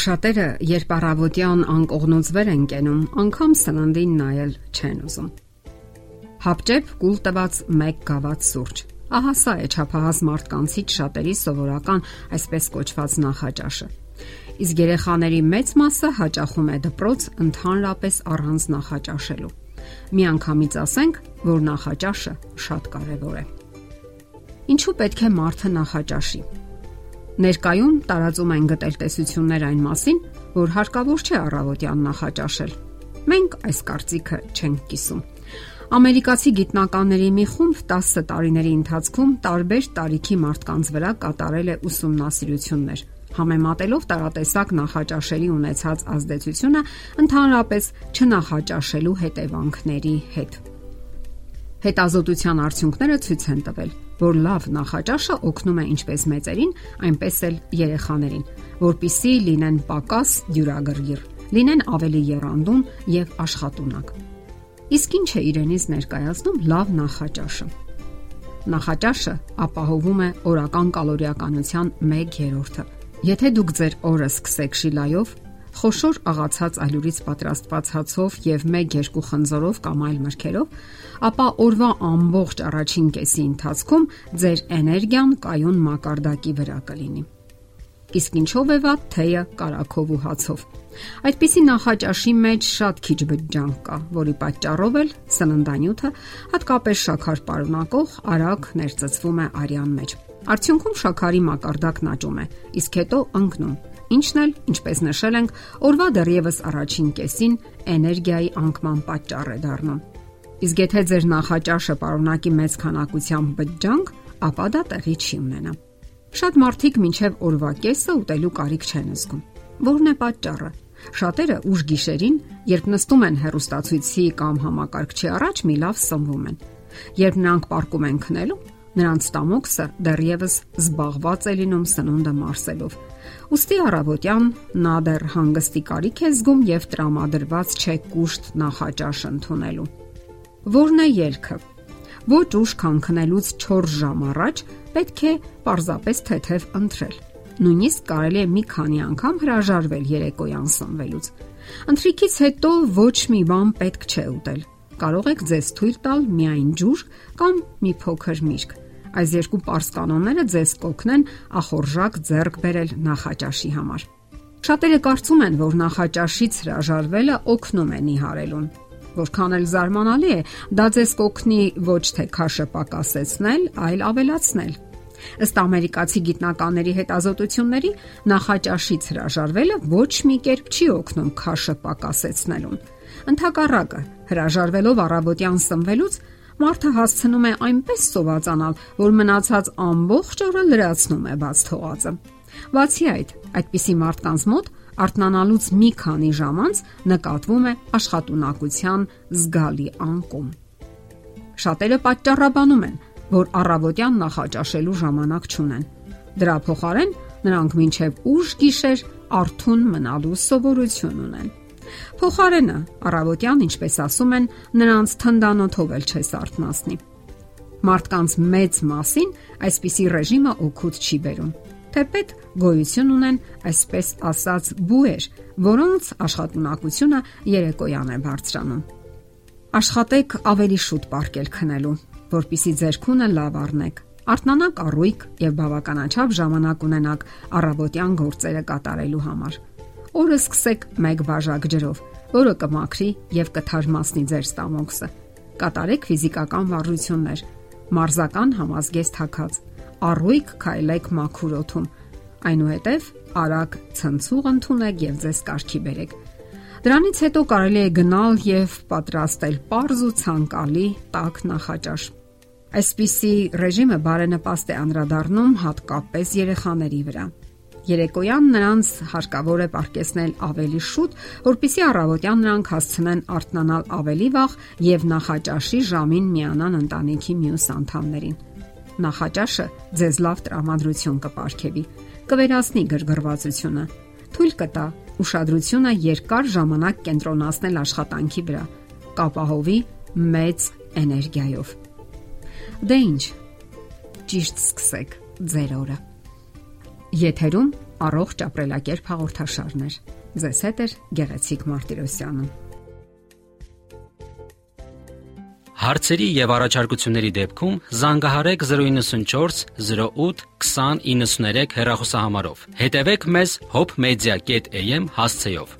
Շատերը, երբ առավոտյան անկողնուց վեր են կենում, անգամ սննդին նայել չեն ուզում։ Հապճեպ կուլ տված 1 գավաթ սուրճ։ Ահա սա է ճափահաս մարդկանցից շատերի սովորական այսպես կոչված նախաճաշը։ Իսկ երեխաների մեծ մասը հաճախում է դպրոց ընդհանրապես առանց նախաճաշելու։ Միանգամից ասենք, որ նախաճաշը շատ կարևոր է։ Ինչու պետք է մարդը նախաճաշի։ Ներկայում տարածում են գտել տեսություններ այն մասին, որ հարկավոր չէ առավոտյան նախաճաշել։ Մենք այս կարծիքը չենք կիսում։ Ամերիկացի գիտնականների մի խումբ 10 տարիների ընթացքում տարբեր տարիքի մարդկանց վրա կատարել է ուսումնասիրություններ, համեմատելով տարատեսակ նախաճաշերի ունեցած ազդեցությունը ընդհանրապես չնախաճաշելու հետևանքների հետ։ Հետազոտության արդյունքները ցույց են տվել, որ լավ նախաճաշը օգնում է ինչպես մեծերին, այնպես էլ երեխաներին, որpիսի լինեն պակաս դյուրագրգիռ, լինեն ավելի երանդուն եւ աշխատունակ։ Իսկ ինչ է իրենից ներկայացնում լավ նախաճաշը։ Նախաճաշը ապահովում է օրական կալորիականության 1/3-ը։ Եթե դուք ձեր օրը սկսեք շիլայով, խոշոր աղացած ալյուրից պատրաստված հացով եւ 1-2 խնձորով կամ այլ մրգերով, ապա օրվա ամբողջ առաջին կեսի ընթացքում ձեր էներգիան կայուն մակարդակի վրա կլինի։ Իսկ ինչով է վատ թեյը կարակով ու հացով։ Այդպիսի նախաճաշի մեջ շատ քիչ բջջանք կա, որի պատճառով էլ սննդանյութը, հատկապես շաքար պարունակող, արագ ներծծվում է արյան մեջ։ Արդյունքում շաքարի մակարդակն աճում է, իսկ հետո ընկնում ինչն էլ, ինչպես նշել ենք, օրվա դեռևս առաջին կեսին էներգիայի անկման պատճառ է դառնում։ Իսկ եթե ձեր նախաճաշը պարունակի մեծ քանակությամբ բջջանք, ապա դա տեղի չի ունենա։ Շատ մարդիկ մինչև օրվա կեսը ուտելու կարիք չեն զգում։ Որն է պատճառը։ Շատերը ուշ գիշերին, երբ նստում են հեռուստացույցի կամ համակարգչի առաջ, մի լավ սնվում են։ Երբ նրանք պարկում են քնելու, նրանց ստամոքսը դեռևս զբաղված է լինում սնունդը մարսելով Ոստի առավոտյան նա դեռ հանգստի կարիք է զգում եւ տրամադրված չէ կուշտ նախաճաշ ընդունելու։ Որն է ելքը։ Ոչ ուշ քանքնելուց 4 ժամ առաջ պետք է պարզապես թեթև ընտրել։ Նույնիսկ կարելի է մի քանի անգամ հրաժարվել երեկոյան սնվելուց։ Ընթրիքից հետո ոչ մի բան պետք չէ ուտել։ Կարող եք ձեզ թույլ տալ միայն ջուր կամ մի փոքր միրգ Այս երկու པարս կանոնները ձեզ կօգնեն ախորժակ ձեռք բերել նախաճաշի համար։ Շատերը կարծում են, որ նախաճաշից հրաժարվելը օգնում է նիհարելուն։ Որքան էլ զարմանալի է, դա ձեզ կօգնի ոչ թե քաշը պակասեցնել, այլ ավելացնել։ Ըստ ամերիկացի գիտնականների հետազոտությունների, նախաճաշից հրաժարվելը ոչ մի կերպ չի օգնում քաշը պակասեցնելուն։ Ընթակառակը, հրաժարվելով առավոտյան սնվելուց, մարդը հասցնում է այնպես սովածանալ, որ մնացած ամբողջ օրը լրացնում է բաց թողածը։ Բացի այդ, այդպիսի մարդկանց մոտ արթնանալուց մի քանի ժամ անց նկատվում է աշխատունակության զգալի անկում։ Շատերը պատճառաբանում են, որ առավոտյան նախաճաշելու ժամանակ չունեն։ Դրա փոխարեն նրանք մինչև ուշ գիշեր արթուն մնալու սովորություն ունեն։ Փոխարենը առավոտյան, ինչպես ասում են, նրանց թնդանոթով էլ չես արթնացնի։ Մարդկանց մեծ մասին այսպիսի ռեժիմը օգուտ չի բերում։ Թեպետ գոյություն ունեն այսպես ասած բուեր, որոնց աշխատունակությունը երեկոյան է բարձրանում։ Աշխատեք ավելի շուտ ապարկել քնելու, որpիսի ձեր քունը լավ առնեք արտնանակ առույգ եւ բավականաչափ ժամանակ ունենաք առավոտյան գործերը կատարելու համար։ Օրը սկսեք 1 բաժակ ջրով, որը կմաքրի եւ կթարմացնի ձեր ստամոքսը։ Կատարեք ֆիզիկական վարժություններ, մարզական համազգեստ հակած, առույգ քայլեք մաքուր օդում։ Այնուհետև արագ ցնցուղ ընդունեք եւ ձեզ կարգի բերեք։ Դրանից հետո կարելի է գնալ եւ պատրաստել པարզ ու ցանկալի տաք նախաճաշ։ Այսպիսի ռեժիմը բարենպաստ է անդրադառնում հատկապես երեխաների վրա։ Երեկոյան նրանց հարկավոր է պարկեսնել ավելի շուտ, որpիսի առավոտյան նրանք հասցնեն արթնանալ ավելի վաղ եւ նախաճաշի ժամին միանան ընտանիքի մյուս անդամներին։ Նախաճաշը ձեզ լավ տրամադրություն կպարգևի, կվերացնի գրգռվածությունը, թույլ կտա ուշադրությունը երկար ժամանակ կենտրոնացնել աշխատանքի վրա, կապահովի մեծ էներգիայով։ Դե ի՞նչ։ Ճիշտ սկսեք ձեր օրը։ Եթերում առողջ ապրելակերպ հաղորդաշարներ։ Ձեզ հետ է Գեղեցիկ Մարտիրոսյանը։ Հարցերի եւ առաջարկությունների դեպքում զանգահարեք 094 08 2093 հեռախոսահամարով։ Հետևեք մեզ hopmedia.am հասցեով։